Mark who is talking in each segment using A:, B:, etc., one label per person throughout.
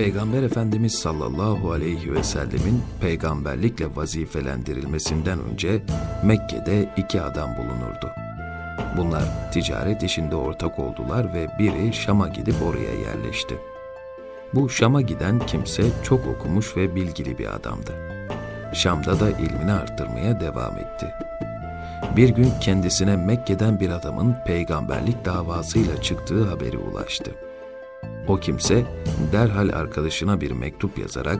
A: Peygamber Efendimiz sallallahu aleyhi ve sellemin peygamberlikle vazifelendirilmesinden önce Mekke'de iki adam bulunurdu. Bunlar ticaret işinde ortak oldular ve biri Şam'a gidip oraya yerleşti. Bu Şam'a giden kimse çok okumuş ve bilgili bir adamdı. Şam'da da ilmini arttırmaya devam etti. Bir gün kendisine Mekke'den bir adamın peygamberlik davasıyla çıktığı haberi ulaştı. O kimse derhal arkadaşına bir mektup yazarak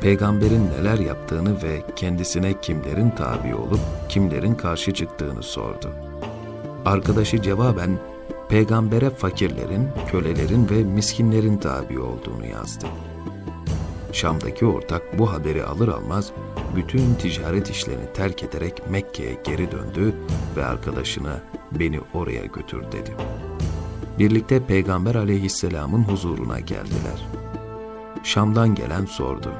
A: peygamberin neler yaptığını ve kendisine kimlerin tabi olup kimlerin karşı çıktığını sordu. Arkadaşı cevaben peygambere fakirlerin, kölelerin ve miskinlerin tabi olduğunu yazdı. Şam'daki ortak bu haberi alır almaz bütün ticaret işlerini terk ederek Mekke'ye geri döndü ve arkadaşına beni oraya götür dedi. Birlikte Peygamber aleyhisselamın huzuruna geldiler. Şam'dan gelen sordu.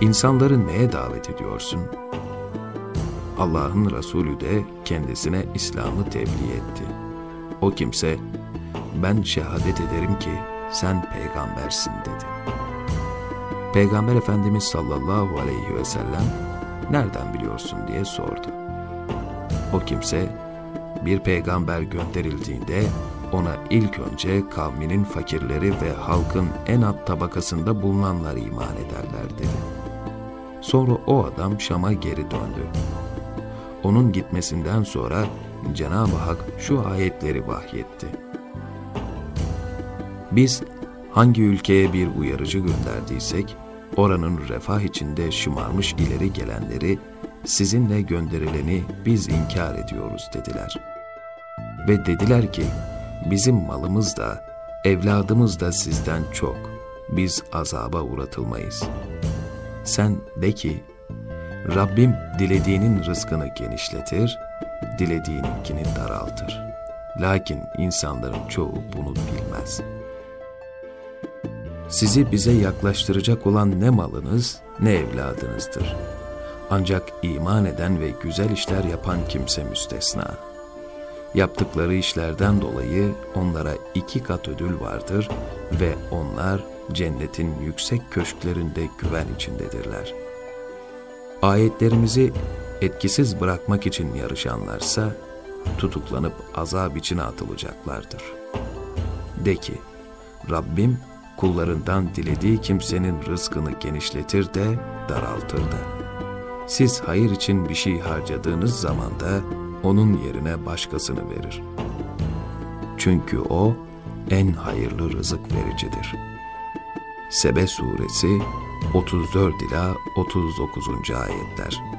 A: İnsanları neye davet ediyorsun? Allah'ın Resulü de kendisine İslam'ı tebliğ etti. O kimse, ben şehadet ederim ki sen peygambersin dedi. Peygamber Efendimiz sallallahu aleyhi ve sellem, nereden biliyorsun diye sordu. O kimse, bir peygamber gönderildiğinde ona ilk önce kavminin fakirleri ve halkın en alt tabakasında bulunanlar iman ederler dedi. Sonra o adam Şam'a geri döndü. Onun gitmesinden sonra Cenab-ı Hak şu ayetleri vahyetti. Biz hangi ülkeye bir uyarıcı gönderdiysek, oranın refah içinde şımarmış ileri gelenleri, sizinle gönderileni biz inkar ediyoruz dediler. Ve dediler ki, bizim malımız da, evladımız da sizden çok, biz azaba uğratılmayız. Sen de ki, Rabbim dilediğinin rızkını genişletir, dilediğininkini daraltır. Lakin insanların çoğu bunu bilmez. Sizi bize yaklaştıracak olan ne malınız ne evladınızdır. Ancak iman eden ve güzel işler yapan kimse müstesna. Yaptıkları işlerden dolayı onlara iki kat ödül vardır ve onlar cennetin yüksek köşklerinde güven içindedirler. Ayetlerimizi etkisiz bırakmak için yarışanlarsa tutuklanıp azap içine atılacaklardır. De ki, Rabbim kullarından dilediği kimsenin rızkını genişletir de daraltır da. Siz hayır için bir şey harcadığınız zaman da onun yerine başkasını verir. Çünkü o en hayırlı rızık vericidir. Sebe suresi 34 ila 39. ayetler.